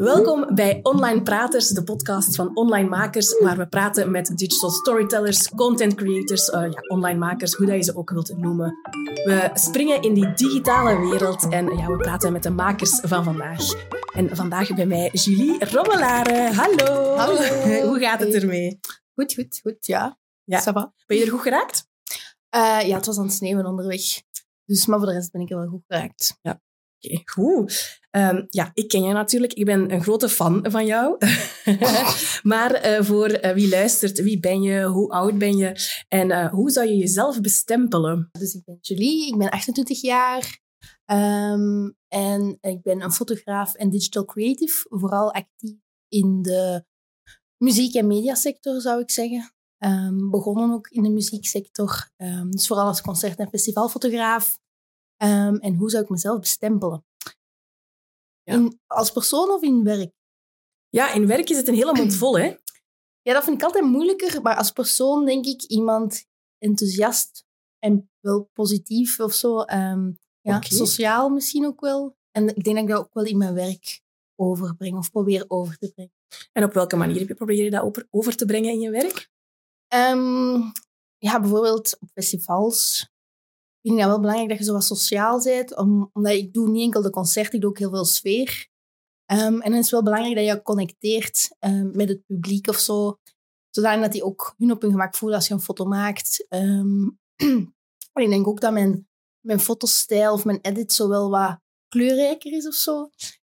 Welkom bij Online Praters, de podcast van online makers, waar we praten met digital storytellers, content creators, uh, ja, online makers, hoe dat je ze ook wilt noemen. We springen in die digitale wereld en ja, we praten met de makers van vandaag. En vandaag bij mij Julie Rommelare. Hallo. Hallo. Hoe gaat het ermee? Goed, goed, goed, ja. Ja. Ça va? Ben je er goed geraakt? Eh, ja, het was aan het sneeuwen onderweg. Dus, maar voor de rest ben ik er wel goed geraakt. Oké, goed. Ehm, ja, ik ken je natuurlijk. Ik ben een grote fan van jou. maar eh, voor eh, wie luistert, wie ben je? Hoe oud ben je? En eh, hoe zou je jezelf bestempelen? Dus ik ben Julie, ik ben 28 jaar. Ehm, en ik ben een fotograaf en digital creative. Vooral actief in de muziek- en mediasector, zou ik zeggen. Ehm, begonnen ook in de muzieksector. Ehm, dus vooral als concert- en festivalfotograaf. Ehm, en hoe zou ik mezelf bestempelen? Ja. In, als persoon of in werk? Ja, in werk is het een hele mond vol, hè? Ja, dat vind ik altijd moeilijker. Maar als persoon denk ik iemand enthousiast en wel positief of zo. Ehm, ja, sociaal misschien ook wel. En ik denk dat ik dat ook wel in mijn werk overbreng of probeer over te brengen. En op welke manier heb je probeer je dat over, over te brengen in je werk? Ehm, ja, bijvoorbeeld op festivals vind dat wel belangrijk dat je zo wat sociaal bent. Om, omdat ik doe niet enkel de concerten, ik doe ook heel veel sfeer. Ehm, en dan is het wel belangrijk dat je connecteert ehm, met het publiek of zo. Zodat die ook hun op hun gemak voelen als je een foto maakt. Ehm, ik denk ook dat mijn, mijn fotostijl of mijn edit zo wel wat kleurrijker is of zo.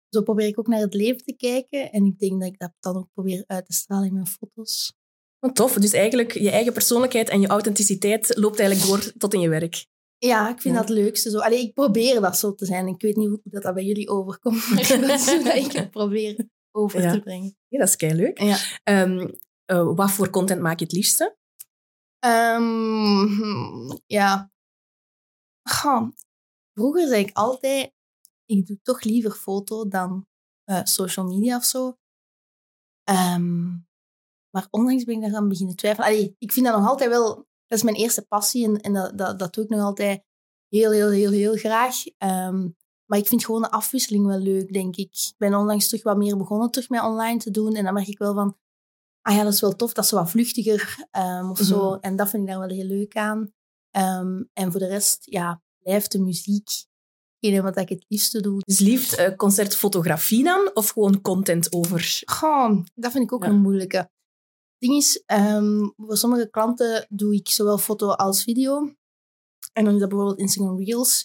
Zo probeer ik ook naar het leven te kijken. En ik denk dat ik dat dan ook probeer uit te stralen in mijn foto's. Tof. Dus eigenlijk je eigen persoonlijkheid en je authenticiteit loopt eigenlijk door tot in je werk. Ja, ik vind Ja. dat het leukste. Zo. Allee, ik probeer dat zo te zijn. Ik weet niet hoe dat, dat bij jullie overkomt, maar dat is hoe dat ik het probeer over Ja. te brengen. Ja, dat is kei leuk. Ja. wat voor content maak je het liefste? Ehm, ja. Goh. Vroeger zei ik altijd, ik doe toch liever foto dan eh, social media of zo. Ehm, maar onlangs ben ik daaraan beginnen twijfelen. Allee, ik vind dat nog altijd wel... Dat is mijn eerste passie en, en dat, dat, dat doe ik nog altijd heel, heel, heel, heel graag. Ehm, maar ik vind gewoon de afwisseling wel leuk, denk ik. Ik ben onlangs terug wat meer begonnen terug met online te doen. En dan merk ik wel van... Ah ja, dat is wel tof. Dat is wat vluchtiger ehm, of zo. En dat vind ik daar wel heel leuk aan. Ehm, en voor de rest, ja, blijft de muziek hetgene wat ik het liefste doe. Dus liefst eh, concertfotografie dan? Of gewoon content over... Goh, dat vind ik ook Ja. een moeilijke. Het ding is, ehm, voor sommige klanten doe ik zowel foto als video. En dan is dat bijvoorbeeld Instagram Reels.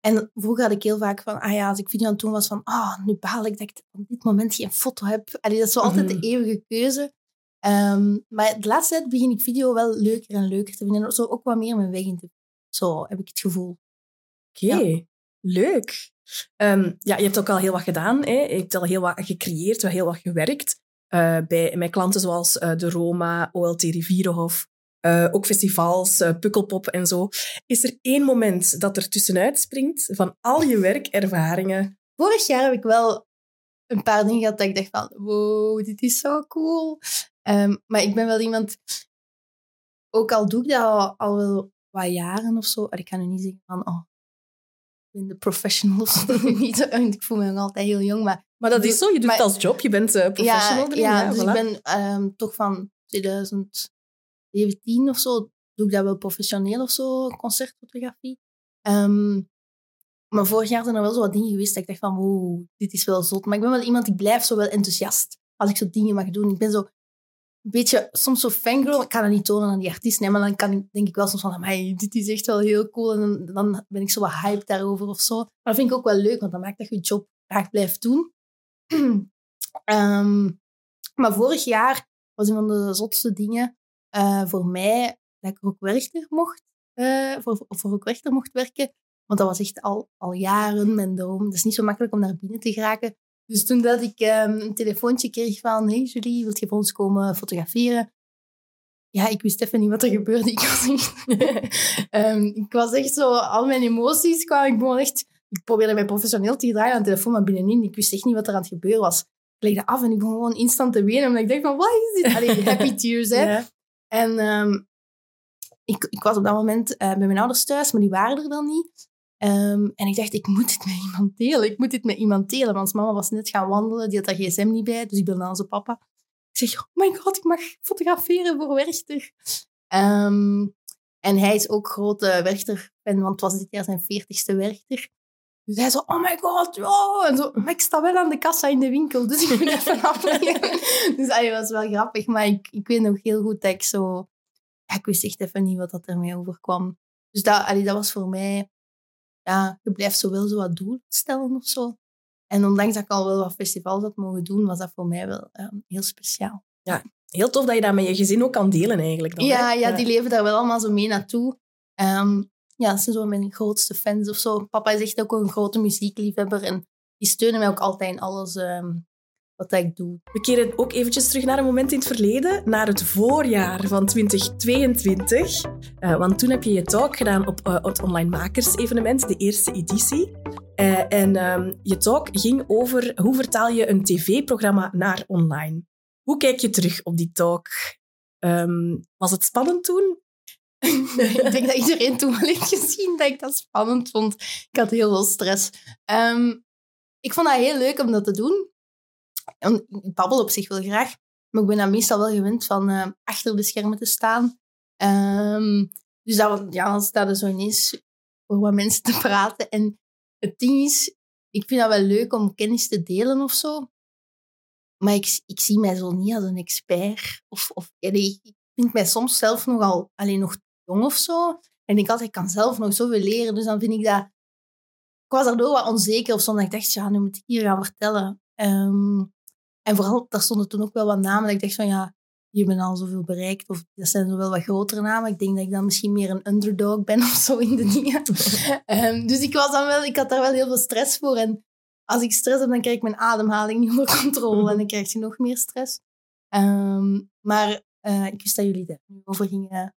En vroeger had ik heel vaak van, ah ja, als ik video aan het doen was van, ah, nu baal ik dat ik op dit moment geen foto heb. Allee, dat is zo altijd Mhm. de eeuwige keuze. Ehm, maar de laatste tijd begin ik video wel leuker en leuker te vinden. En zo ook wat meer mijn weg in te Zo heb ik het gevoel. Oké, leuk. Ehm, ja, je hebt ook al heel wat gedaan. Hè? Je hebt al heel wat gecreëerd, wel heel wat gewerkt. Eh, bij, met klanten zoals eh, de Roma, OLT Rivierenhof, eh, ook festivals, Pukkelpop en zo. Is er één moment dat er tussenuit springt van al je werkervaringen? Vorig jaar heb ik wel een paar dingen gehad dat ik dacht van, wow, dit is zo cool. Ehm, maar ik ben wel iemand, ook al doe ik dat al, al wel wat jaren of zo, ik kan nu niet zeggen van, oh, ben de professional of zo. niet, zo, ik voel me nog altijd heel jong, maar Maar dat is zo, je doet Maar- het als job, je bent eh, professional ja, erin. ja, Ja, dus voilà. ik ben ehm, toch van 2017 of zo, doe ik dat wel professioneel of zo, concertfotografie. Ehm, maar vorig jaar zijn er wel zo wat dingen geweest dat ik dacht van, wow, dit is wel zot. Maar ik ben wel iemand, ik blijf zo wel enthousiast als ik zo dingen mag doen. Ik ben zo een beetje, soms zo fangirl. Ik kan dat niet tonen aan die artiest, maar dan kan ik, denk ik wel soms van, amai, dit is echt wel heel cool. En dan, ben ik zo wat hyped daarover of zo. Maar dat vind ik ook wel leuk, want dan maakt dat je je job graag blijft doen. Ehm, maar vorig jaar was een van de zotste dingen eh, voor mij dat ik ook werchter mocht, eh, voor, voor ook werchter mocht werken. Want dat was echt al, al jaren mijn droom. Het is niet zo makkelijk om naar binnen te geraken. Dus toen dat ik ehm, een telefoontje kreeg van hey Julie, wilt je voor ons komen fotograferen? Ja, ik wist even niet wat er gebeurde. Ik was echt, Ehm, ik was echt zo, al mijn emoties kwamen. Ik begon echt, ik probeerde mij professioneel te gedragen aan de telefoon, maar binnenin, ik wist echt niet wat er aan het gebeuren was. Ik legde af en ik begon gewoon instant te wenen, omdat ik dacht van, wat is dit? Allee, happy tears, hè. Ja. En ehm, ik, ik was op dat moment eh, bij mijn ouders thuis, maar die waren er dan niet. Ehm, en ik dacht, ik moet dit met iemand delen. Ik moet dit met iemand delen. Want mama was net gaan wandelen. Die had haar gsm niet bij. Dus ik belde aan zijn papa. Ik zeg, oh my god, ik mag fotograferen voor Werchter. Ehm, en hij is ook grote Werchter-fan. Want het was dit jaar zijn veertigste Werchter. Dus hij zo, oh my god, oh. En zo, maar ik sta wel aan de kassa in de winkel. Dus ik moet even afleggen. dus dat was wel grappig. Maar ik, ik weet nog heel goed dat ik zo... Ik wist echt even niet wat dat ermee overkwam. Dus dat, allee, dat was voor mij ja, je blijft zo wel zo wat doel stellen of zo. En ondanks dat ik al wel wat festivals had mogen doen, was dat voor mij wel ehm, heel speciaal. Ja, heel tof dat je dat met je gezin ook kan delen eigenlijk. Dan, ja, ja, die leven daar wel allemaal zo mee naartoe. Um, ja, dat zijn zo mijn grootste fans of zo. Papa is echt ook een grote muziekliefhebber en die steunen mij ook altijd in alles ehm, ik. We keren ook eventjes terug naar een moment in het verleden, naar het voorjaar van 2022. Uh, want toen heb je je talk gedaan op uh, het Online Makers evenement, de eerste editie. Uh, en um, je talk ging over hoe vertaal je een tv-programma naar online. Hoe kijk je terug op die talk? Um, was het spannend toen? ik denk dat iedereen toen wel heeft gezien dat ik dat spannend vond. Ik had heel veel stress. Um, ik vond dat heel leuk om dat te doen ik babbel op zich wel graag, maar ik ben dan meestal wel gewend van uh, achter de schermen te staan. Um, dus dat, ja, dan staat er zo ineens voor wat mensen te praten. En het ding is, ik vind dat wel leuk om kennis te delen of zo. Maar ik, ik zie mij zo niet als een expert. Of, of ik vind mij soms zelf nogal alleen nog jong of zo. En ik altijd, kan zelf nog zoveel leren. Dus dan vind ik dat... Ik was daardoor wat onzeker of zo. ik dacht, ja, nu moet ik hier gaan vertellen. Um, en vooral, daar stonden toen ook wel wat namen dat ik dacht van ja, je bent al zoveel bereikt. Of dat zijn zo wel wat grotere namen. Ik denk dat ik dan misschien meer een underdog ben of zo in de dingen. um, dus ik, was dan wel, ik had daar wel heel veel stress voor. En als ik stress heb, dan krijg ik mijn ademhaling niet onder controle. En dan krijg je nog meer stress. Um, maar uh, ik wist dat jullie daar over gingen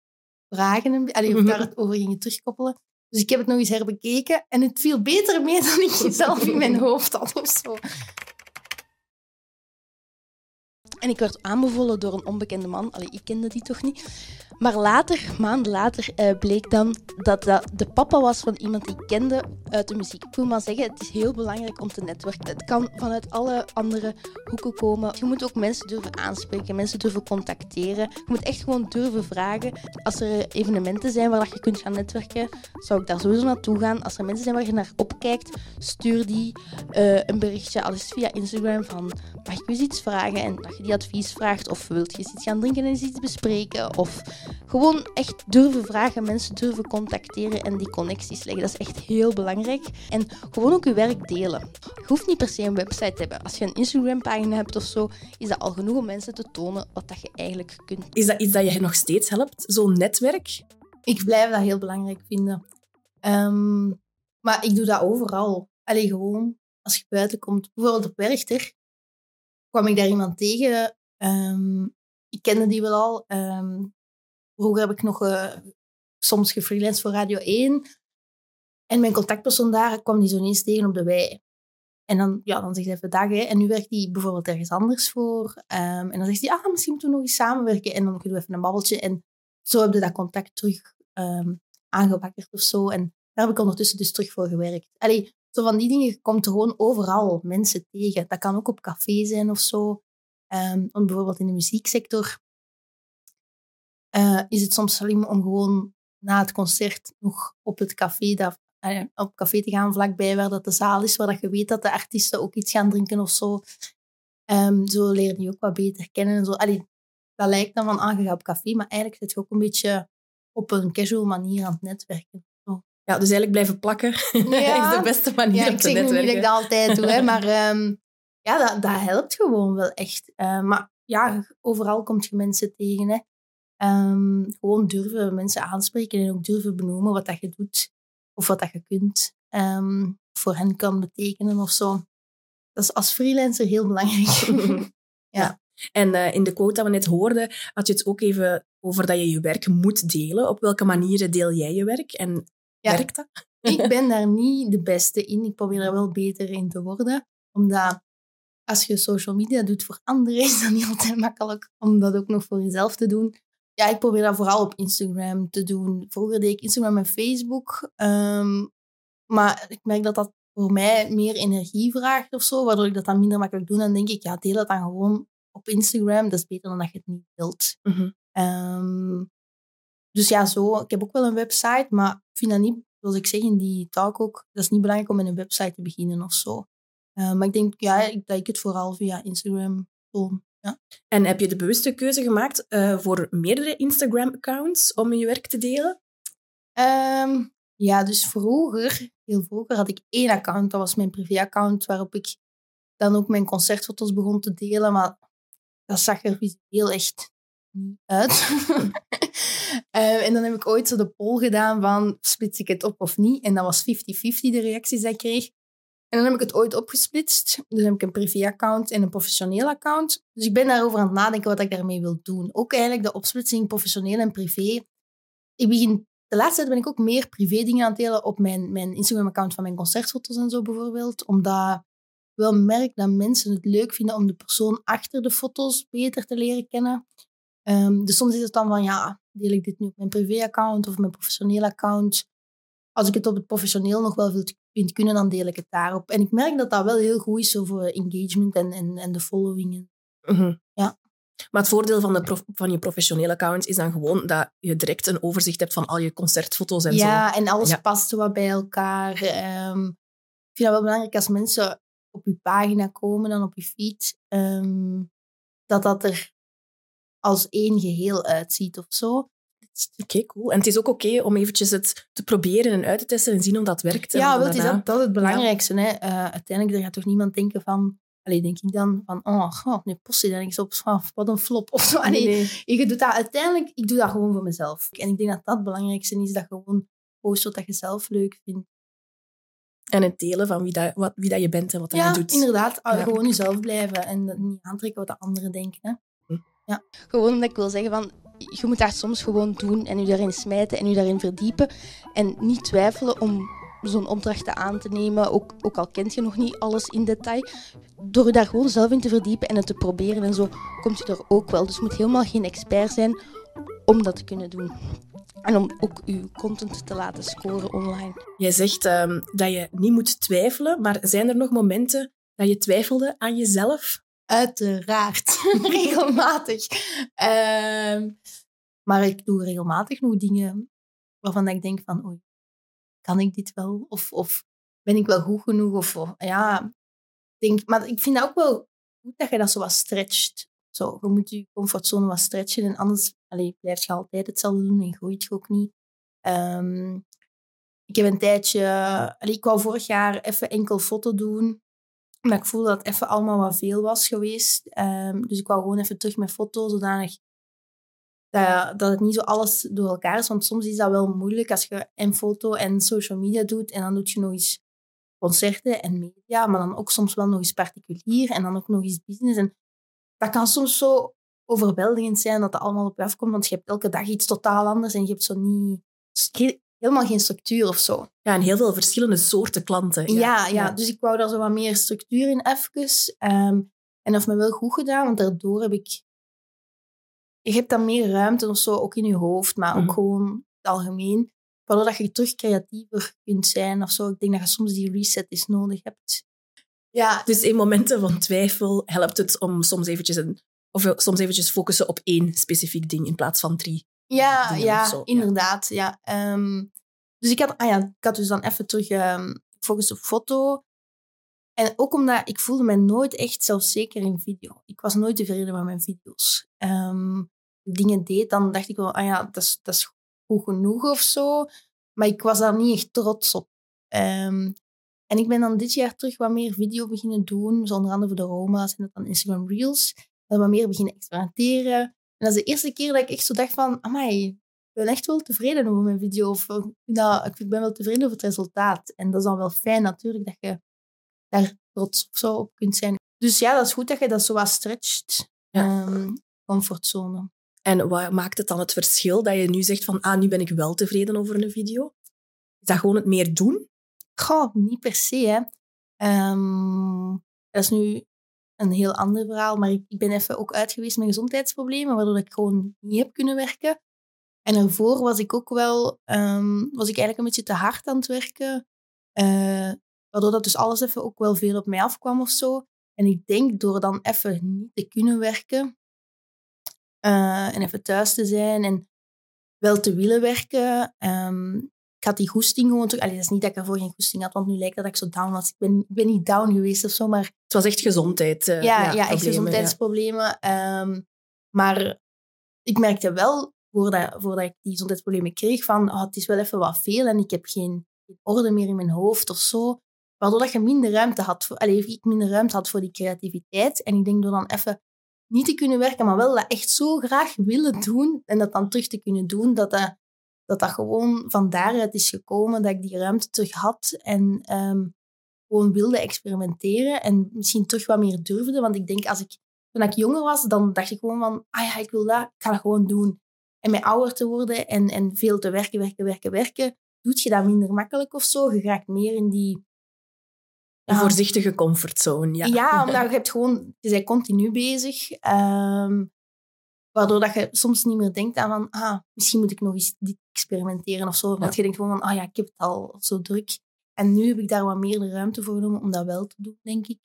vragen. Allee, of daar het over gingen terugkoppelen. Dus ik heb het nog eens herbekeken. En het viel beter mee dan ik zelf in mijn hoofd had of zo. En ik werd aanbevolen door een onbekende man. Allee, ik kende die toch niet. Maar later, maanden later, uh, bleek dan dat dat de papa was van iemand die ik kende uit de muziek. Ik wil maar zeggen, het is heel belangrijk om te netwerken. Het kan vanuit alle andere hoeken komen. Je moet ook mensen durven aanspreken, mensen durven contacteren. Je moet echt gewoon durven vragen. Als er evenementen zijn waar je kunt gaan netwerken, zou ik daar sowieso naartoe gaan. Als er mensen zijn waar je naar opkijkt, stuur die uh, een berichtje, al is via Instagram, van mag ik eens iets vragen? En dat je die advies vraagt, of wilt je eens iets gaan drinken en eens iets bespreken, of gewoon echt durven vragen, mensen durven contacteren en die connecties leggen. Dat is echt heel belangrijk. En gewoon ook je werk delen. Je hoeft niet per se een website te hebben. Als je een Instagram-pagina hebt of zo, is dat al genoeg om mensen te tonen wat dat je eigenlijk kunt. Is dat iets dat je nog steeds helpt, zo'n netwerk? Ik blijf dat heel belangrijk vinden. Um, maar ik doe dat overal. Alleen gewoon als je buiten komt. Bijvoorbeeld op Werchter kwam ik daar iemand tegen. Um, ik kende die wel al. Um, Vroeger heb ik nog uh, soms gefreelanced voor Radio 1. En mijn contactpersoon daar kwam die zo ineens tegen op de wei. En dan, ja, dan zegt hij even dag. Hè. En nu werkt hij bijvoorbeeld ergens anders voor. Um, en dan zegt hij, ah, misschien moeten we nog eens samenwerken. En dan doen we even een babbeltje. En zo heb je dat contact terug um, of zo. En daar heb ik ondertussen dus terug voor gewerkt. Allee, zo van die dingen, komt er gewoon overal mensen tegen. Dat kan ook op café zijn of zo. Um, want bijvoorbeeld in de muzieksector uh, is het soms slim om gewoon na het concert nog op het café, dat, uh, op café te gaan vlakbij waar dat de zaal is, waar dat je weet dat de artiesten ook iets gaan drinken of zo. Um, zo leer je ook wat beter kennen. En zo. Allee, dat lijkt dan van, ah, op café, maar eigenlijk zit je ook een beetje op een casual manier aan het netwerken. Ja, dus eigenlijk blijven plakken ja. is de beste manier ja, om te netwerken. Ik zeg niet dat ik dat altijd doe, hè, maar um, ja, dat, dat helpt gewoon wel echt. Uh, maar ja, overal kom je mensen tegen. Hè. Um, gewoon durven mensen aanspreken en ook durven benoemen wat dat je doet of wat dat je kunt. Um, voor hen kan betekenen of zo. Dat is als freelancer heel belangrijk. ja. En uh, in de quote dat we net hoorden, had je het ook even over dat je je werk moet delen. Op welke manieren deel jij je werk en ja. werkt dat? ik ben daar niet de beste in. Ik probeer er wel beter in te worden. Omdat als je social media doet voor anderen, is dat niet altijd makkelijk om dat ook nog voor jezelf te doen ja, ik probeer dat vooral op Instagram te doen. Vroeger deed ik Instagram en Facebook. Um, Maar ik merk dat dat voor mij meer energie vraagt of zo, waardoor ik dat dan minder makkelijk doe. Dan denk ik, ja, deel het dan gewoon op Instagram. Dat is beter dan dat je het niet. Mhm. Ehm, dus ja, zo. Ik heb ook wel een website, maar ik vind dat niet, zoals ik zeg in die talk ook, dat is niet belangrijk om met een website te beginnen of zo. Eh, maar ik denk ja, ik- dat ik het vooral via Instagram toon. Ja. En heb je de bewuste keuze gemaakt eh, voor meerdere Instagram-accounts om je werk te delen? Ehm, ja, dus vroeger, heel vroeger, had ik één account. Dat was mijn privé-account, waarop ik dan ook mijn concertfoto's begon te delen. Maar dat zag er visueel echt niet uit. Eh, en dan heb ik ooit zo de poll gedaan van, splits ik het op of niet? En dat was 50-50 de reacties die ik kreeg. En dan heb ik het ooit opgesplitst. Dus heb ik een privé-account en een professioneel account. Dus ik ben daarover aan het nadenken wat ik daarmee wil doen. Ook eigenlijk de opsplitsing professioneel en privé. Ik begin de laatste tijd ben ik ook meer privé dingen aan het delen op mijn, mijn Instagram-account van mijn concertfoto's en zo bijvoorbeeld. Omdat ik wel merk dat mensen het leuk vinden om de persoon achter de foto's beter te leren kennen. Ehm, dus soms is het dan van, ja, deel ik dit nu op mijn privé-account of mijn professionele account? Als ik het op het professioneel nog wel vind- kunnen, dan deel ik het daarop. En ik merk dat dat wel heel goed is voor engagement en, en, en de following. Mhm. Ja. Maar het voordeel van, de van je professionele account is dan gewoon dat je direct een overzicht hebt van al je concertfoto's en zo. Ja, en alles Ja. past wat bij elkaar. Ehm, ik vind dat wel belangrijk als mensen op je pagina komen, dan op je feed, ehm, dat dat er als één geheel uitziet of zo. Oké, cool. En het is ook oké om eventjes het te proberen en uit te testen en zien hoe dat werkt. Ja, wel, is dat, dat is het belangrijkste. Hè. Eh, uiteindelijk gaat toch niemand denken van... Allee, denk ik dan van, oh, god, nu post je dan eens op, wat een flop of zo. Allee, Nee, nee. je doet dat uiteindelijk, ik doe dat gewoon voor mezelf. En ik denk dat dat het belangrijkste is, dat je gewoon post wat je zelf leuk vindt. En het delen van wie, dat, wat, wie dat je bent en wat dat Ja, je doet. inderdaad. Ah, Ja. Gewoon jezelf blijven en niet aantrekken wat de anderen denken. Hè. Gewoon omdat ik wil zeggen van, je moet dat soms gewoon doen en je daarin smijten en je daarin verdiepen. En niet twijfelen om zo'n opdracht aan te nemen, ook, ook al kent je nog niet alles in detail. Door je daar gewoon zelf in te verdiepen en het te proberen en zo, komt je er ook wel. Dus je moet helemaal geen expert zijn om dat te kunnen doen. En om ook je content te laten scoren online. Jij zegt ehm, dat je niet moet twijfelen, maar zijn er nog momenten dat je twijfelde aan jezelf? Uiteraard. regelmatig. Ehm, maar ik doe regelmatig nog dingen waarvan ik denk van, oei, kan ik dit wel? Of, of ben ik wel goed genoeg? Of, of- ja, denk, maar ik vind ook wel goed dat je dat zo wat stretcht. Zo, je moet je comfortzone wat stretchen en anders allee, blijf je altijd hetzelfde doen en groeit je ook niet. Ehm, ik heb een tijdje... ik wou vorig jaar even enkel foto doen. Maar ik voelde dat het even allemaal wat veel was geweest. Ehm, dus ik wou gewoon even terug met foto, zodanig dat, dat het niet zo alles door elkaar is. Want soms is dat wel moeilijk als je en foto en social media doet. En dan doe je nog eens concerten en media. Maar dan ook soms wel nog eens particulier. En dan ook nog eens business. En dat kan soms zo overweldigend zijn dat het allemaal op je afkomt. Want je hebt elke dag iets totaal anders. En je hebt zo niet... he- Helemaal geen structuur of zo. Ja, en heel veel verschillende soorten klanten. Ja, ja, dus ik wou daar zo wat meer structuur in even. Ehm, en dat heeft me wel goed gedaan, want daardoor heb ik... Je hebt dan meer ruimte of zo, ook in je hoofd, maar ook Mhm. gewoon het algemeen. Waardoor dat je terug creatiever kunt zijn of zo. Ik denk dat je soms die reset eens nodig hebt. Ja, Dus in momenten van twijfel helpt het om soms eventjes, een, of soms eventjes focussen op één specifiek ding in plaats van drie. Ja, ja zo, inderdaad. Ja. Ehm, dus ik had, ah ja, ik had dus dan even terug ehm gefocust op foto. En ook omdat ik voelde me nooit echt zelfzeker in video. Ik was nooit tevreden met mijn video's. Ik dingen deed, dan dacht ik wel, ah ja, dat is, dat is goed genoeg of zo. Maar ik was daar niet echt trots op. Ehm, en ik ben dan dit jaar terug wat meer video beginnen doen. Zo onder andere voor de Roma's en dat dan Instagram Reels. En wat meer beginnen experimenteren. Dat is de eerste keer dat ik echt zo dacht van, amai, ik ben echt wel tevreden over mijn video. Of ik, vind dat, ik ben wel tevreden over het resultaat. En dat is dan wel fijn natuurlijk dat je daar trots of zo op kunt zijn. Dus ja, dat is goed dat je dat zo wat stretcht. Ja. Ehm, comfortzone. En wat maakt het dan het verschil dat je nu zegt van ah, nu ben ik wel tevreden over een video? Is dat gewoon het meer doen? Goh, niet per se, hè. Ehm, dat is nu een heel ander verhaal, maar ik, ben even ook uit geweest met gezondheidsproblemen, waardoor ik gewoon niet heb kunnen werken. En daarvoor was ik ook wel, ehm, was ik eigenlijk een beetje te hard aan het werken. Eh, waardoor dat dus alles even ook wel veel op mij afkwam of zo. En ik denk door dan even niet te kunnen werken eh, en even thuis te zijn en wel te willen werken. ehm, ik had die goesting gewoon terug. Allee, dat is niet dat ik ervoor geen goesting had, want nu lijkt dat ik zo down was. Ik ben, ik ben niet down geweest of zo, maar Het was echt gezondheid. eh, ja, ja, echt problemen, gezondheidsproblemen. Ehm, maar ik merkte wel, voordat, voordat ik die gezondheidsproblemen kreeg, van oh, het is wel even wat veel en ik heb geen, geen orde meer in mijn hoofd of zo. Waardoor dat je minder ruimte had, voor, allee, ik minder ruimte had voor die creativiteit. En ik denk door dan even niet te kunnen werken, maar wel dat echt zo graag willen doen en dat dan terug te kunnen doen, dat dat, dat, dat gewoon van daaruit is gekomen, dat ik die ruimte terug had en ehm, gewoon wilde experimenteren en misschien terug wat meer durfde. Want ik denk, als ik, toen ik jonger was, dan dacht ik gewoon van, ah ja, ik wil dat, ik ga dat gewoon doen. En met ouder te worden en, en veel te werken, werken, werken, werken, doet je dat minder makkelijk of zo. Je raakt meer in die... Een voorzichtige comfortzone, ja. Ja, omdat je hebt gewoon, je bent continu bezig. ehm, waardoor dat je soms niet meer denkt aan van, ah, misschien moet ik nog eens dit experimenteren of zo. Want Ja. je denkt gewoon van, ah ja, ik heb het al zo druk. En nu heb ik daar wat meer de ruimte voor genomen om dat wel te doen, denk ik.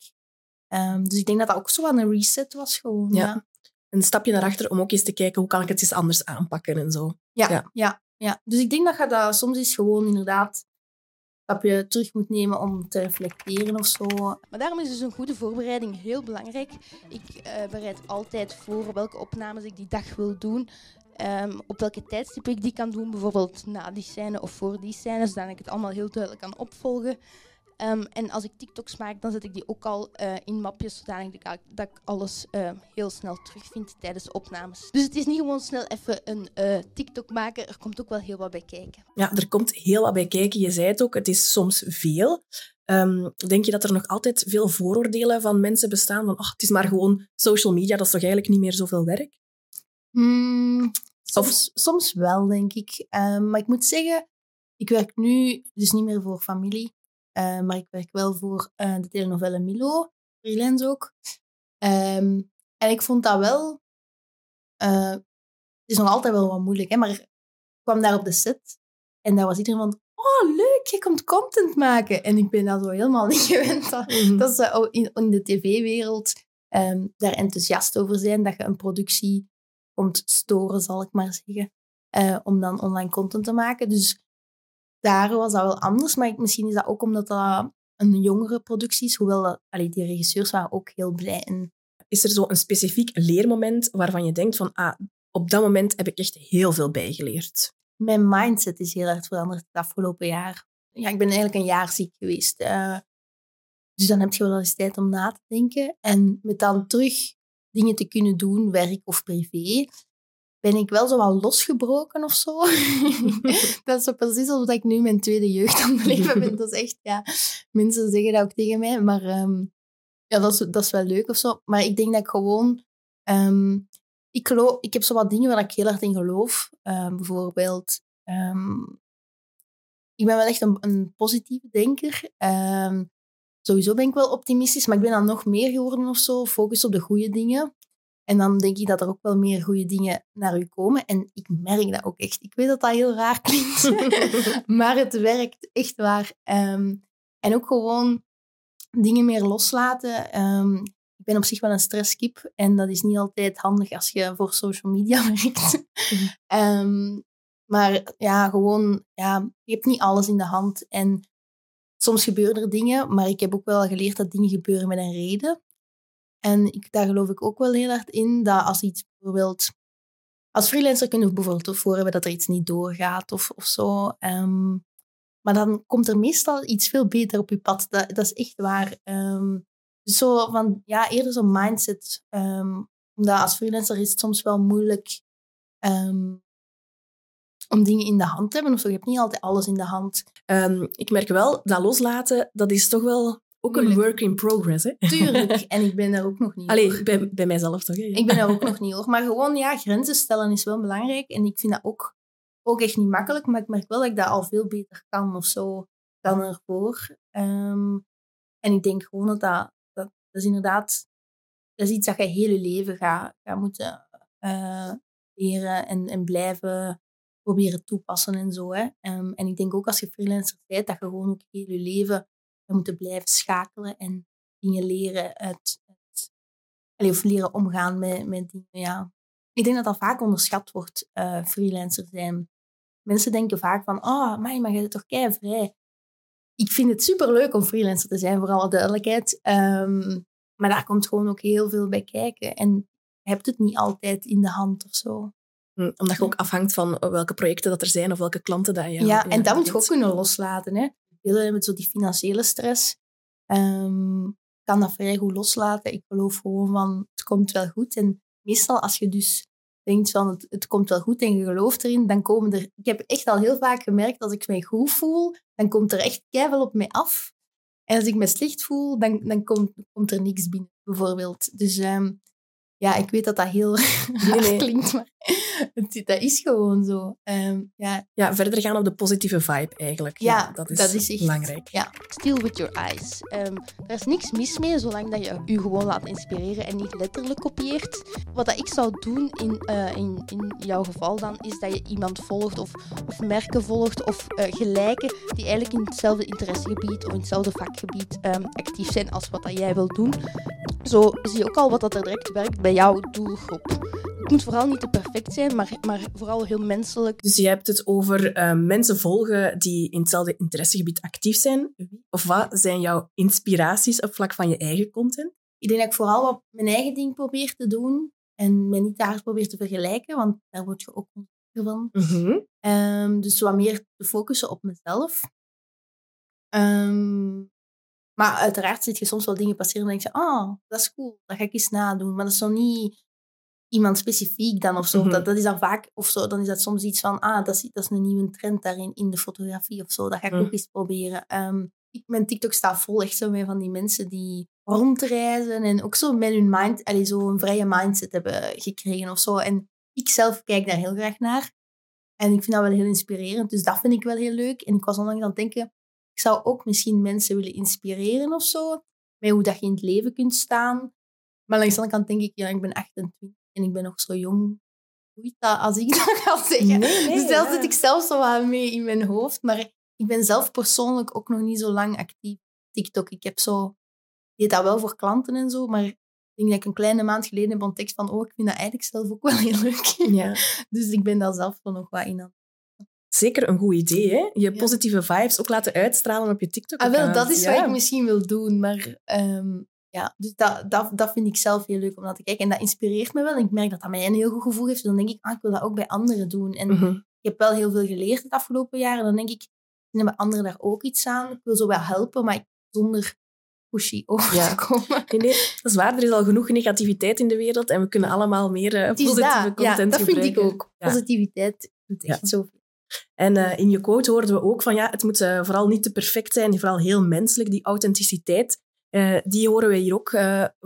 Ehm, dus ik denk dat dat ook zo aan een reset was gewoon. Ja. Ja. Een stapje naar achter om ook eens te kijken hoe kan ik het eens anders aanpakken en zo. Ja, Ja. ja. ja, Dus ik denk dat je dat soms is gewoon inderdaad een stapje terug moet nemen om te reflecteren of zo. Maar daarom is dus een goede voorbereiding heel belangrijk. Ik eh, bereid altijd voor welke opnames ik die dag wil doen. Ehm, op welke tijdstip ik die kan doen, bijvoorbeeld na die scène of voor die scène, zodat ik het allemaal heel duidelijk kan opvolgen. Ehm, en als ik TikToks maak, dan zet ik die ook al eh, in mapjes, zodanig dat ik, dat ik alles eh, heel snel terugvind tijdens de opnames. Dus het is niet gewoon snel even een eh, TikTok maken, er komt ook wel heel wat bij kijken. Ja, er komt heel wat bij kijken. Je zei het ook, het is soms veel. Ehm, denk je dat er nog altijd veel vooroordelen van mensen bestaan? Van, ach, het is maar gewoon social media, dat is toch eigenlijk niet meer zoveel werk? Hmm, soms, soms wel, denk ik. Ehm, maar ik moet zeggen, ik werk nu dus niet meer voor familie. Eh, maar ik werk wel voor eh, de telenovelle Milo, freelance ook. Ehm, en ik vond dat wel... eh, het is nog altijd wel wat moeilijk, hè, maar ik kwam daar op de set en daar was iedereen van... Oh, leuk, je komt content maken. En ik ben dat zo helemaal niet gewend. Dat, dat ze in, in de tv-wereld ehm, daar enthousiast over zijn, dat je een productie komt storen, zal ik maar zeggen, om dan online content te maken. Dus daar was dat wel anders, maar ik- misschien is dat ook omdat dat een jongere productie is, hoewel dat, allee, die regisseurs waren ook heel blij. En Is er zo een specifiek leermoment waarvan je denkt van, ah, op dat moment heb ik echt heel veel bijgeleerd? mijn mindset is heel erg veranderd het afgelopen jaar. Ja, ik ben eigenlijk een jaar ziek geweest. eh, dus dan heb je wel eens tijd om na te denken. En met dan terug dingen te kunnen doen, werk of privé, ben ik wel zo wat losgebroken of zo. dat is zo precies alsof ik nu mijn tweede jeugd aan het leven ben. Dat is echt, ja, mensen zeggen dat ook tegen mij, maar ehm, ja, dat is, dat is wel leuk of zo. Maar ik denk dat ik gewoon, ehm, ik, geloof, ik heb zo wat dingen waar ik heel erg in geloof. Ehm, bijvoorbeeld, ik ben wel echt een, een positieve denker. Sowieso ben ik wel optimistisch, maar ik ben dan nog meer geworden of zo. Focus op de goede dingen. En dan denk ik dat er ook wel meer goede dingen naar u komen. En ik merk dat ook echt. Ik weet dat dat heel raar klinkt, maar het werkt echt waar. Ehm, en ook gewoon dingen meer loslaten. Ehm, ik ben op zich wel een stresskip en dat is niet altijd handig als je voor social media werkt. Ehm, maar ja, gewoon, ja, je hebt niet alles in de hand. En soms gebeuren er dingen, maar ik heb ook wel geleerd dat dingen gebeuren met een reden. En ik, daar geloof ik ook wel heel hard in, dat als iets bijvoorbeeld... Als freelancer kunnen we bijvoorbeeld voor hebben dat er iets niet doorgaat of, of zo. Ehm, maar dan komt er meestal iets veel beter op je pad. Dat, dat is echt waar. Ehm, dus zo van, ja, eerder zo'n mindset. ehm, omdat als freelancer is het soms wel moeilijk om dingen in de hand te hebben. Of zo. Je hebt niet altijd alles in de hand. Ik merk wel, dat loslaten, dat is toch wel ook een Moeilijk. work in progress. Hè? Tuurlijk. en ik ben daar ook nog niet Allee, bij, bij mijzelf toch? Hè? Ja. Ik ben daar ook nog niet hoor. Maar gewoon, ja, grenzen stellen is wel belangrijk. En ik vind dat ook, ook echt niet makkelijk. Maar ik merk wel dat ik dat al veel beter kan of zo dan ervoor. Ehm, en ik denk gewoon dat dat, dat, dat is inderdaad... Dat is iets dat je hele leven gaat, gaat moeten eh, leren en, en blijven proberen toepassen en zo. Hè. Ehm, en ik denk ook als je freelancer bent, dat je gewoon ook heel je leven moet blijven schakelen en dingen leren uit, uit of leren omgaan met, met dingen. Ja. Ik denk dat dat vaak onderschat wordt, uh, freelancer zijn. Mensen denken vaak van, oh, maar, maar je bent toch kei vrij. Ik vind het superleuk om freelancer te zijn, voor alle duidelijkheid. Um, maar daar komt gewoon ook heel veel bij kijken. En je hebt het niet altijd in de hand of zo. Hm, omdat je ook afhangt van welke projecten dat er zijn of welke klanten dat je Ja, en dat moet je ook kunnen loslaten. Hè. Veel met zo die financiële stress um, kan dat vrij goed loslaten. Ik geloof gewoon van, het komt wel goed. En meestal als je dus denkt van, het, komt wel goed en je gelooft erin, dan komen er... Ik heb echt al heel vaak gemerkt, dat ik me goed voel, dan komt er echt keihard op mij af. En als ik me slecht voel, dan, dan komt, komt er niks binnen, bijvoorbeeld. Dus um, ja, ik weet dat dat heel nee, klinkt, maar dat is gewoon zo. Um, ja. ja, verder gaan op de positieve vibe eigenlijk. Ja, dat, is dat, is echt belangrijk. Ja. Still with your eyes. Um, er is niks mis mee zolang dat je je gewoon laat inspireren en niet letterlijk kopieert. Wat dat ik zou doen in, uh, in, in jouw geval dan, is dat je iemand volgt of, of merken volgt of uh, gelijken die eigenlijk in hetzelfde interessegebied of in hetzelfde vakgebied um, actief zijn als wat dat jij wil doen. Zo zie je ook al wat dat er direct werkt bij jouw doelgroep. Het moet vooral niet te perfect zijn, maar, maar vooral heel menselijk. Dus je hebt het over uh, mensen volgen die in hetzelfde interessegebied actief zijn. Of wat zijn jouw inspiraties op vlak van je eigen content? Ik denk dat ik vooral wat mijn eigen ding probeer te doen en me niet daar probeer te vergelijken, want daar word je ook onzeker van. Mm um, dus wat meer te focussen op mezelf. Um, maar uiteraard zit je soms wel dingen passeren en denk je, oh, dat is cool, dat ga ik eens nadoen. Maar dat is nog niet iemand specifiek dan of zo. Mhm. dat, dat is dan vaak, of zo, dan is dat soms iets van, ah, dat is, dat is een nieuwe trend daarin in de fotografie of zo. Dat ga ik mhm. ook eens proberen. Um, ik, mijn TikTok staat vol echt zo met van die mensen die rondreizen en ook zo met hun mind, allee, zo een vrije mindset hebben gekregen of zo. En ik zelf kijk daar heel graag naar. En ik vind dat wel heel inspirerend. Dus dat vind ik wel heel leuk. En ik was onlangs aan het denken, ik zou ook misschien mensen willen inspireren of zo. Met hoe dat je in het leven kunt staan. Maar langs de andere kant denk ik, ja, ik ben 28 en ik ben nog zo jong. Hoe dat als ik dat ga zeggen? dus daar zit ik zelf zo wat mee in mijn hoofd. Maar ik ben zelf persoonlijk ook nog niet zo lang actief TikTok. Ik heb zo... Deed dat wel voor klanten en zo, maar ik denk dat ik een kleine maand geleden heb ontdekt van oh, ik vind dat eigenlijk zelf ook wel heel leuk. Ja. dus ik ben daar zelf nog wat in aan zeker een goed idee. Hè? Je positieve vibes ook laten uitstralen op je TikTok. Ah, wel, dat is wat ik misschien wil doen. Maar um, ja, dus dat, dat, dat vind ik zelf heel leuk om naar te kijken. En dat inspireert me wel. En ik merk dat dat mij een heel goed gevoel heeft. Dus dan denk ik, ah, ik wil dat ook bij anderen doen. En mhm. ik heb wel heel veel geleerd het afgelopen jaar. En dan denk ik, hebben anderen daar ook iets aan. Ik wil zo wel helpen, maar zonder pushy over ja. te komen. Nee, nee, dat is waar. Er is al genoeg negativiteit in de wereld. En we kunnen allemaal meer uh, positieve content ja, dat vind ik ook. Positiviteit doet echt zoveel. En uh, in je quote hoorden we ook van ja, het moet uh, vooral niet te perfect zijn, vooral heel menselijk, die authenticiteit. Uh, die horen we hier ook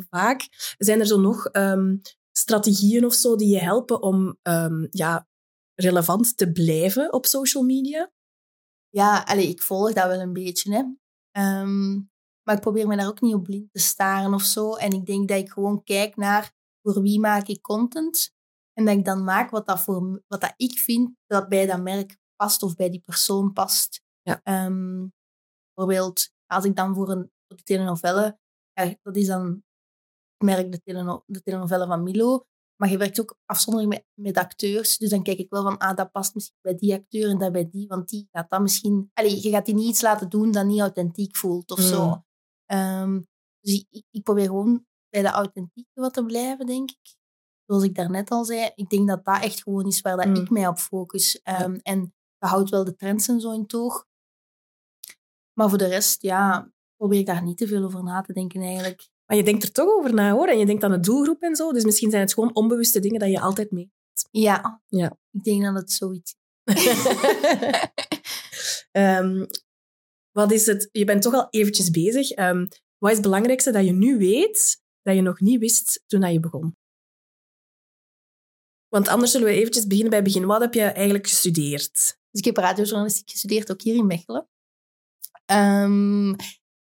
vaak. Zijn er zo nog um, strategieën of zo die je helpen om um, ja, relevant te blijven op social media? Ja, allee, ik volg dat wel een beetje. Hè. Um, maar ik probeer me daar ook niet op blind te staren of zo. En ik denk dat ik gewoon kijk naar voor wie maak ik content. En dat ik dan maak wat, dat voor, wat dat ik vind dat bij dat merk past of bij die persoon past. Ja. Um, bijvoorbeeld, als ik dan voor een de telenovelle, ja, dat is dan het merk de, teleno, de telenovelle van Milo, maar je werkt ook afzonderlijk met, met acteurs. Dus dan kijk ik wel van, ah, dat past misschien bij die acteur en dat bij die, want die gaat dat misschien... Allee, je gaat die niet iets laten doen dat niet authentiek voelt of zo. Um, dus ik, ik, probeer gewoon bij de authentieke wat te blijven, denk ik zoals ik daarnet al zei, ik denk dat dat echt gewoon is waar dat mm. ik mij op focus. Um, En dat houdt wel de trends en zo in toog. Maar voor de rest, ja, probeer ik daar niet te veel over na te denken eigenlijk. Maar je denkt er toch over na, hoor. En je denkt aan de doelgroep en zo. Dus misschien zijn het gewoon onbewuste dingen dat je altijd mee Ja, ja. ik denk dat het zoiets um, wat is het? Je bent toch al eventjes bezig. Um, wat is het belangrijkste dat je nu weet dat je nog niet wist toen je begon? Want anders zullen we eventjes beginnen bij het begin. Wat heb je eigenlijk gestudeerd? Dus ik heb radiojournalistiek gestudeerd, ook hier in Mechelen. Um,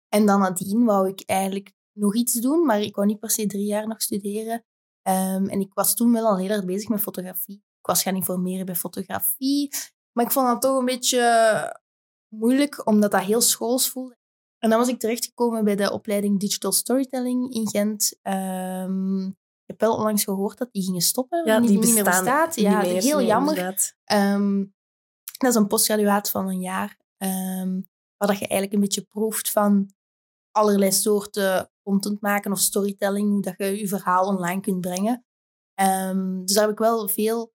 en dan nadien wou ik eigenlijk nog iets doen, maar ik wou niet per se drie jaar nog studeren. Um, en ik was toen wel al heel erg bezig met fotografie. ik was gaan informeren bij fotografie. Maar ik vond dat toch een beetje moeilijk, omdat dat heel schools voelde. En dan was ik terechtgekomen bij de opleiding Digital Storytelling in Gent. Ehm, heb wel onlangs gehoord dat die gingen stoppen. Ja, die, die niet meer bestaan bestaat. niet Ja, meer, heel nee, jammer. Ehm, dat is een postgraduaat van een jaar. ehm, waar dat je eigenlijk een beetje proeft van allerlei soorten content maken of storytelling, hoe dat je je verhaal online kunt brengen. Ehm, dus daar heb ik wel veel,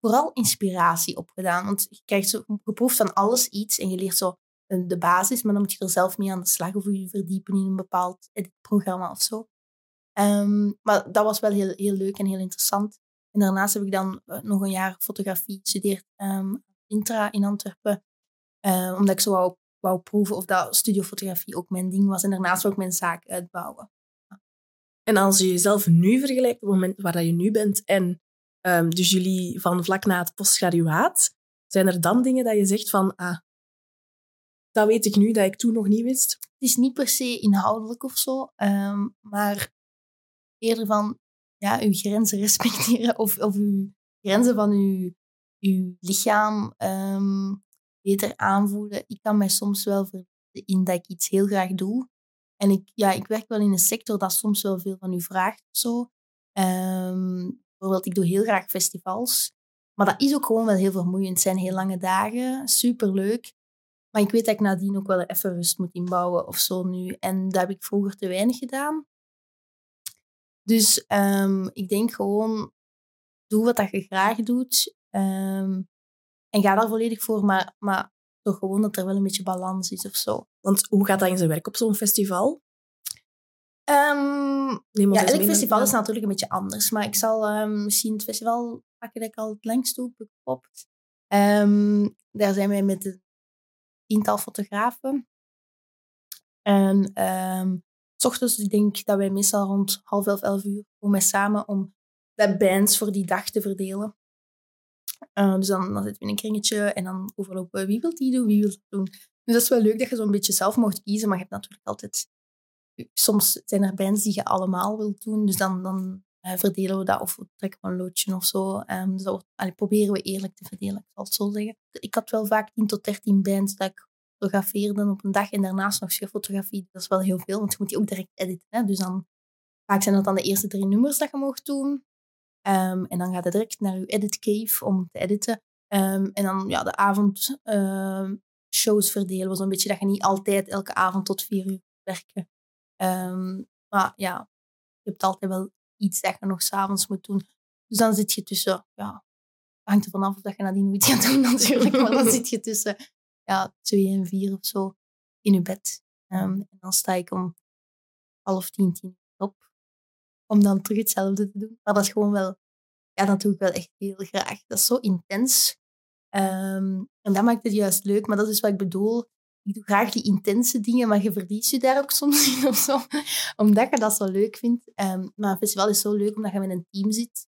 vooral inspiratie op gedaan. Want je krijgt zo, je proeft van alles iets en je leert zo de basis, maar dan moet je er zelf mee aan de slag of je verdiepen in een bepaald editprogramma of zo. Ehm, maar dat was wel heel, heel leuk en heel interessant. En daarnaast heb ik dan eh, nog een jaar fotografie gestudeerd ehm Intra in Antwerpen. Eh, omdat ik zo wou, wou proeven of dat studiofotografie ook mijn ding was. En daarnaast ook mijn zaak uitbouwen. En als je jezelf nu vergelijkt op het moment waar dat je nu bent en ehm, dus jullie van vlak na het postgraduaat, zijn er dan dingen dat je zegt van, ah, dat weet ik nu dat ik toen nog niet wist? Het is niet per se inhoudelijk of zo, ehm, maar eerder van ja, uw grenzen respecteren of, of uw grenzen van uw, uw lichaam ehm, beter aanvoelen. Ik kan mij soms wel verliezen in dat ik iets heel graag doe. En ik, ja, ik werk wel in een sector dat soms wel veel van u vraagt of zo. Ehm, bijvoorbeeld, ik doe heel graag festivals. Maar dat is ook gewoon wel heel vermoeiend. Het zijn heel lange dagen, superleuk. Maar ik weet dat ik nadien ook wel even rust moet inbouwen of zo nu. En dat heb ik vroeger te weinig gedaan. Dus ehm, ik denk gewoon, doe wat dat je graag doet. ehm, en ga daar volledig voor, maar, maar toch gewoon dat er wel een beetje balans is of zo. Want hoe gaat dat in zijn werk op zo'n festival? Ehm, ja, elk festival is natuurlijk een beetje anders. Maar ik zal misschien het festival pakken dat ik al het langst. Ehm, daar zijn wij met een tiental fotografen. En s ochtends, ik denk dat wij meestal rond half elf, elf uur komen samen om de bands voor die dag te verdelen. Eh, dus dan, dan zitten we in een kringetje en dan overlopen we wie wil die doen, wie wil dat doen. Dus dat is wel leuk dat je zo'n beetje zelf mocht kiezen, maar je hebt natuurlijk altijd soms zijn er bands die je allemaal wilt doen. Dus dan, dan eh, verdelen we dat of we trekken we een loodje of zo. Ehm, dus dat proberen we eerlijk te verdelen, ik zal het zo zeggen. Ik had wel vaak 10 tot 13 bands dat ik fotografeerde op een dag en daarnaast nog fotografie. Dat is wel heel veel, want je moet die ook direct editen. Hè? Dus dan, vaak zijn dat dan de eerste drie nummers dat je mag doen. Ehm, en dan gaat het direct naar je edit cave om te editen. Ehm, en dan ja, de avond ehm, shows verdelen we zo'n beetje dat je niet altijd elke avond tot vier uur werken. Maar ja, je hebt altijd wel iets dat je nog s'avonds moet doen. Dus dan zit je tussen, ja, hangt er vanaf of dat je nadien nog iets gaat doen natuurlijk, maar dan zit je tussen ja, twee en vier of zo in je bed. Ehm, en dan sta ik om half tien, tien op, om dan terug hetzelfde te doen. Maar dat is gewoon wel, ja, dat doe ik wel echt heel graag. Dat is zo intens. Ehm, en dat maakt het juist leuk, maar dat is wat ik bedoel ik doe graag die intense dingen, maar je verliest je daar ook soms in of zo. Omdat je dat zo leuk vindt. Ehm, maar een festival is zo leuk omdat je met een team zit.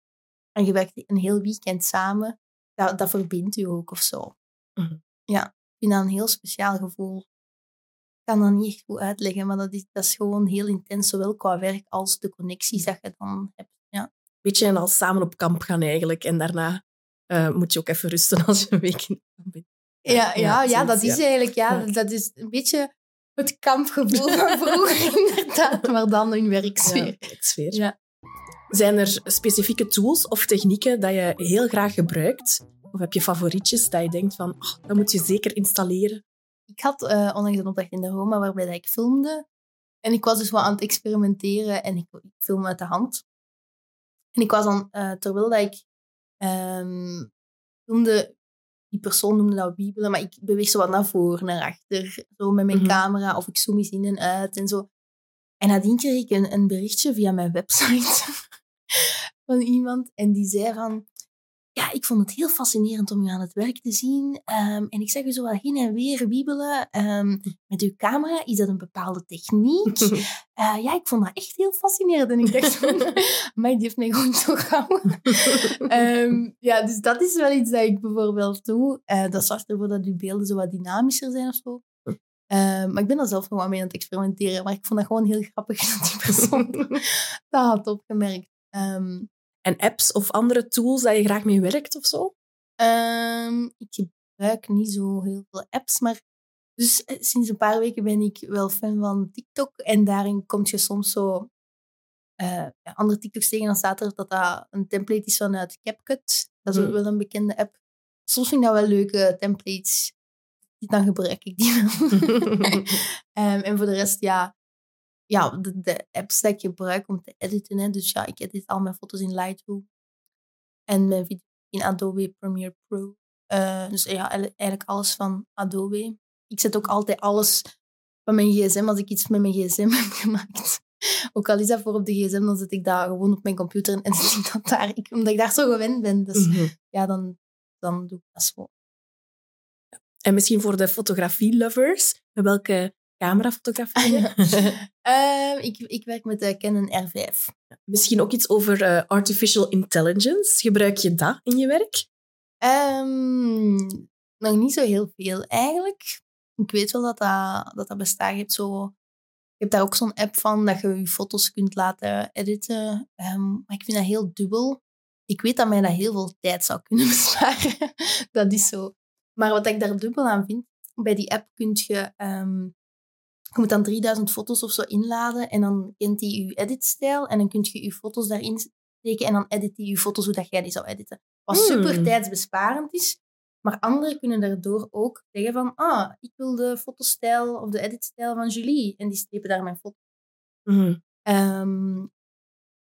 En je werkt een heel weekend samen. Dat, dat verbindt je ook of zo. Mhm. Ja, vind dat een heel speciaal gevoel. Ik kan dat niet echt goed uitleggen, maar dat is, dat is gewoon heel intens. Zowel qua werk als de connecties dat je dan hebt. Ja. Beetje en als samen op kamp gaan eigenlijk. En daarna eh, moet je ook even rusten als je een week in kamp bent. Ja, Ja, ja, dat is eigenlijk ja, dat is een beetje het kampgevoel van vroeger, inderdaad, maar dan in werksfeer. Ja, sfeer. Ja. Zijn er specifieke tools of technieken dat je heel graag gebruikt? Of heb je favorietjes dat je denkt van, oh, dat moet je zeker installeren? Ik had eh, onlangs een opdracht in de Roma waarbij dat ik filmde. En ik was dus wel aan het experimenteren en ik, ik film uit de hand. En ik was dan, eh, terwijl dat ik filmde, die persoon noemde dat wiebelen, maar ik beweeg zo wat naar voren, naar achter, zo met mijn Mhm. camera, of ik zoom eens in en uit en zo. En nadien kreeg ik een, een berichtje via mijn website van iemand en die zei van, ik vond het heel fascinerend om u aan het werk te zien. Ehm, en ik zag u zo wel heen en weer wiebelen ehm, met uw camera. Is dat een bepaalde techniek? Eh, ja, ik vond dat echt heel fascinerend. En ik dacht maar die heeft mij gewoon zo gehouden. Ehm, ja, dus dat is wel iets dat ik bijvoorbeeld doe. Eh, dat zorgt ervoor dat uw beelden zo wat dynamischer zijn of zo. Maar ik ben er zelf nog wel mee aan het experimenteren. Maar ik vond dat gewoon heel grappig dat die persoon dat had opgemerkt. Ehm, En apps of andere tools dat je graag mee werkt of zo? Ehm, ik gebruik niet zo heel veel apps, maar dus eh, sinds een paar weken ben ik wel fan van TikTok. En daarin komt je soms zo uh, andere TikToks tegen. Dan staat er dat dat een template is vanuit CapCut. Dat is mm. wel een bekende app. Soms vind ik dat wel leuke templates. Dan gebruik ik die um, en voor de rest, ja, ja de, de, apps die ik gebruik om te editen. Hè. Dus ja, ik edit al mijn foto's in Lightroom. En mijn video in Adobe Premiere Pro. Uh, dus ja, eigenlijk alles van Adobe. Ik zet ook altijd alles van mijn gsm als ik iets met mijn gsm heb gemaakt. Ook al is dat voor op de gsm, dan zet ik dat gewoon op mijn computer en zet ik dat daar. Ik, omdat ik daar zo gewend ben. Dus mhm. ja, dan, dan doe ik dat zo. En misschien voor de fotografie-lovers, welke camera fotografie uh, ik, ik werk met de Canon R5. Misschien ook iets over uh, artificial intelligence. Gebruik je dat in je werk? Um, nog niet zo heel veel eigenlijk. Ik weet wel dat dat, dat, dat bestaat. Je hebt, zo, je hebt daar ook zo'n app van dat je je foto's kunt laten editen. Um, maar ik vind dat heel dubbel. Ik weet dat mij dat heel veel tijd zou kunnen besparen. dat is zo. Maar wat ik daar dubbel aan vind, bij die app kun je... Um, je moet dan 3000 foto's of zo inladen en dan kent hij je editstijl en dan kun je je foto's daarin steken en dan edit hij je foto's hoe dat jij die zou editen. Wat super hmm. tijdsbesparend is, maar anderen kunnen daardoor ook zeggen van, ah, ik wil de fotostijl of de editstijl van Julie. En die strepen daar mijn foto. Mm. Um,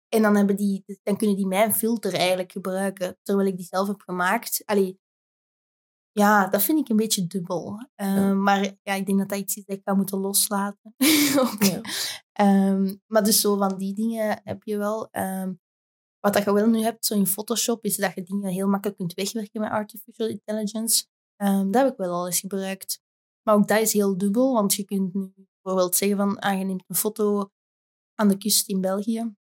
en dan, hebben die, dan kunnen die mijn filter eigenlijk gebruiken, terwijl ik die zelf heb gemaakt. Allee, ja, dat vind ik een beetje dubbel. Um, Maar ja, ik denk dat dat iets is dat ik ga moeten loslaten. ja. um, maar dus zo van die dingen heb je wel. Wat dat je wel nu hebt, zo in Photoshop, is dat je dingen heel makkelijk kunt wegwerken met artificial intelligence. Um, dat heb ik wel al eens gebruikt. Maar ook dat is heel dubbel, want je kunt nu bijvoorbeeld zeggen van, ah, je neemt een foto aan de kust in België.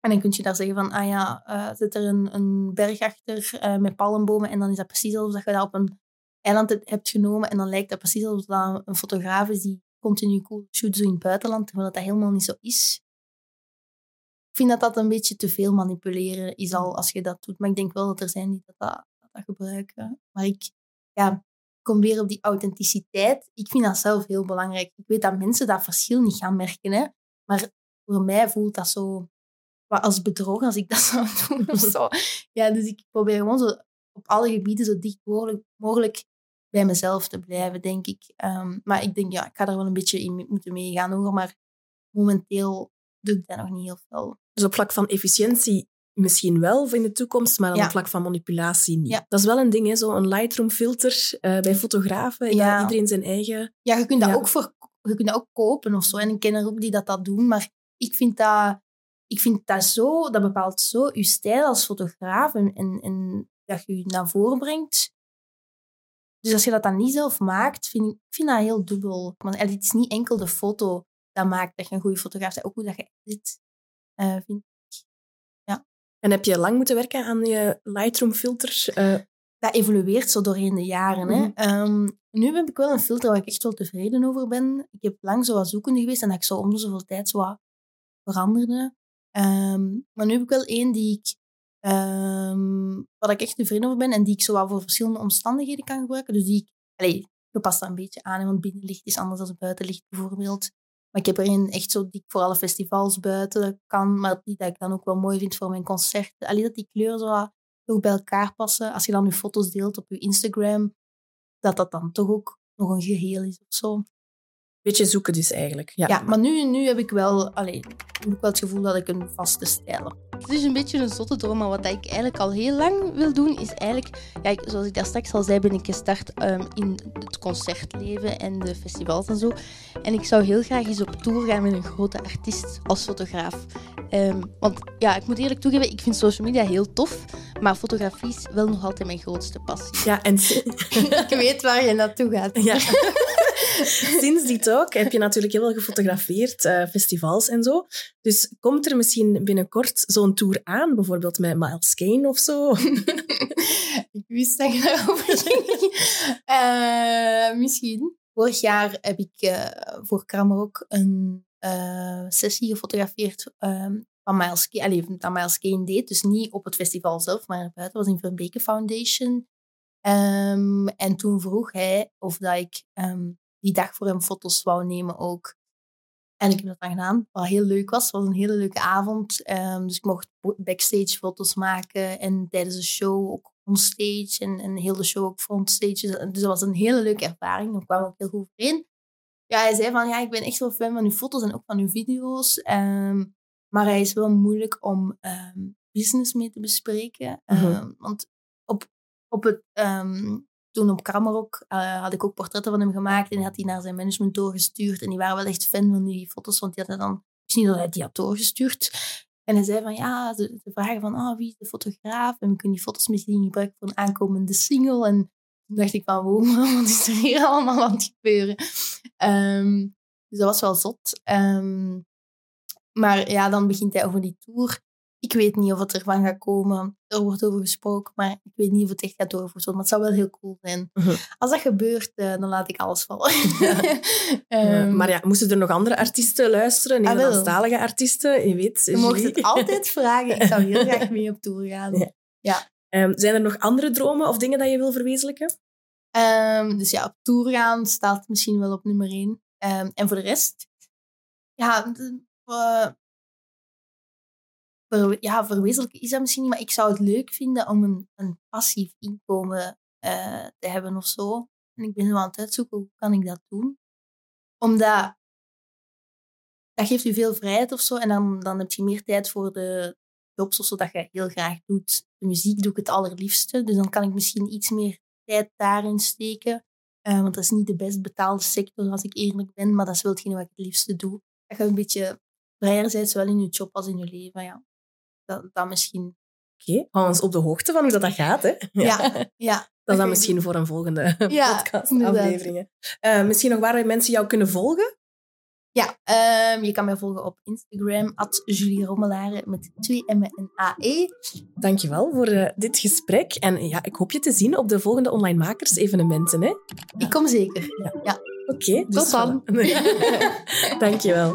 En dan kun je daar zeggen van, ah ja, uh, zit er een, een berg achter uh, met palmbomen en dan is dat precies alsof je dat op een eiland hebt genomen en dan lijkt dat precies alsof dat een fotograaf is die continu cool shoot zo in het buitenland, terwijl dat helemaal niet zo is vind dat dat een beetje te veel manipuleren is al als je dat doet. Maar ik denk wel dat er zijn die dat, dat, dat gebruiken. Maar ik ja, kom weer op die authenticiteit. Ik vind dat zelf heel belangrijk. Ik weet dat mensen dat verschil niet gaan merken. Hè? Maar voor mij voelt dat zo als bedrog als ik dat zou doen of zo. Ja, dus ik probeer gewoon zo op alle gebieden zo dicht mogelijk, mogelijk bij mezelf te blijven, denk ik. Um, maar ik denk, ja, ik ga er wel een beetje in moeten meegaan hoor. Maar momenteel doe ik dat nog niet heel veel. Dus op vlak van efficiëntie misschien wel of in de toekomst, maar op vlak van manipulatie niet. Dat is wel een ding, zo'n Lightroom-filter uh, bij fotografen. Ja. Iedereen zijn eigen... Ja, je kunt dat, Ook, voor, je kunt dat ook kopen of zo. En ik ken er ook die dat, dat doen, maar ik vind dat, ik vind dat zo... Dat bepaalt zo je stijl als fotograaf en, en, dat je je naar voren brengt. Dus als je dat dan niet zelf maakt, vind ik vind dat heel dubbel. Want het is niet enkel de foto dat maakt dat je een goede fotograaf bent, ook hoe dat je edit uh, vind ik. Ja. En heb je lang moeten werken aan je Lightroom-filters? Uh... Dat evolueert zo doorheen de jaren. hè. Mhm. Ehm, nu heb ik wel een filter waar ik echt wel tevreden over ben. Ik heb lang zo wat zoekende geweest en dat ik zo om de zoveel tijd zo wat veranderde. Ehm, maar nu heb ik wel één die ik, um, waar ik echt tevreden over ben en die ik zo wat voor verschillende omstandigheden kan gebruiken. Dus die ik, allee, je past dat een beetje aan, want binnenlicht is anders dan buitenlicht bijvoorbeeld. Maar ik heb er een echt zo die ik voor alle festivals buiten kan, maar die dat ik dan ook wel mooi vind voor mijn concerten. Alleen dat die kleuren zo toch bij elkaar passen. Als je dan je foto's deelt op je Instagram, dat dat dan toch ook nog een geheel is of zo. Beetje zoeken dus eigenlijk. Ja, ja maar nu, nu heb ik wel, allee, heb ik wel het gevoel dat ik een vaste stijl heb. Het is een beetje een zotte droom, maar wat ik eigenlijk al heel lang wil doen, is eigenlijk, ja, zoals ik daar straks al zei, ben ik gestart um, in het concertleven en de festivals en zo. En ik zou heel graag eens op tour gaan met een grote artiest als fotograaf. Um, want ja, ik moet eerlijk toegeven, ik vind social media heel tof, maar fotografie is wel nog altijd mijn grootste passie. Ja, en ik weet waar je naartoe gaat. Ja. Sinds die talk heb je natuurlijk heel veel gefotografeerd, uh, festivals en zo. Dus komt er misschien binnenkort zo'n tour aan, bijvoorbeeld met Miles Kane of zo? ik wist dat je daarover ging. Uh, misschien. Vorig jaar heb ik uh, voor Kramer ook een sessie gefotografeerd ehm, van Miles Kane, allee, dat Miles Kane deed. Dus niet op het festival zelf, maar buiten was in Verbeke Foundation. Ehm, en toen vroeg hij of dat ik ehm, die dag voor hem foto's wou nemen ook. En ik heb dat dan gedaan, wat heel leuk was. Het was een hele leuke avond. Ehm, dus ik mocht backstage foto's maken en tijdens de show ook onstage en, en heel de show ook frontstage. Dus dat was een hele leuke ervaring. We kwamen ook heel goed overeen. Ja, hij zei van, ja, ik ben echt wel fan van uw foto's en ook van uw video's. maar hij is wel moeilijk om business mee te bespreken. Mhm. Want op, op het toen op Kramerok uh, had ik ook portretten van hem gemaakt en hij had die naar zijn management doorgestuurd. En die waren wel echt fan van die foto's, want die hadden dan... Wist niet dat hij die had doorgestuurd. En hij zei van, ja, ze, vragen van, oh, wie is de fotograaf? En we kunnen die foto's misschien gebruiken voor een aankomende single. En toen dacht ik van, wow, wat is er hier allemaal aan het gebeuren? Um, dus dat was wel zot. Um, maar ja, dan begint hij over die tour. Ik weet niet of het ervan gaat komen. Er wordt over gesproken, maar ik weet niet of het echt gaat doorvoeren. Maar het zou wel heel cool zijn. Mhm. Als dat gebeurt, uh, dan laat ik alles vallen. um, maar ja, moesten er nog andere artiesten luisteren? Ah. Nederlandstalige artiesten? Je weet, Je mocht het altijd vragen. Ik zou heel graag mee op tour gaan. Ja. Ja. Um, zijn er nog andere dromen of dingen dat je wil verwezenlijken? Um, dus ja, op tour gaan staat misschien wel op nummer één. En voor de rest, ja, uh, ver, ja, verwezenlijken is dat misschien niet, maar ik zou het leuk vinden om een, een passief inkomen uh, te hebben of zo. En ik ben zo aan het uitzoeken, hoe kan ik dat doen? Omdat dat geeft u veel vrijheid of zo. En dan, dan heb je meer tijd voor de jobs of zo dat je heel graag doet. De muziek doe ik het allerliefste. Dus dan kan ik misschien iets meer tijd daarin steken. Uh, want dat is niet de best betaalde sector, als ik eerlijk ben. Maar dat is wel hetgene wat ik het liefste doe. Dat je een beetje vrijer bent, zowel in je job als in je leven. Ja. Dat, dat misschien. Oké, okay. hou ons op de hoogte van hoe dat, dat gaat. Hè? Ja, ja. Dat is dan misschien voor een volgende ja, podcast-afleveringen. Uh, misschien nog waar mensen jou kunnen volgen? Ja, um, je kan mij volgen op Instagram, at Julie Rommelaren, met twee M'en en AE. Dankjewel voor uh, dit gesprek. En ja, ik hoop je te zien op de volgende Online Makers evenementen. Hè? Ik kom zeker, ja. ja. Oké, okay, dus tot dan. Dankjewel.